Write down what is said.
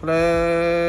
Hello